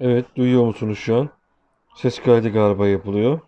Evet, duyuyor musunuz şu an? Ses kaydı galiba yapılıyor.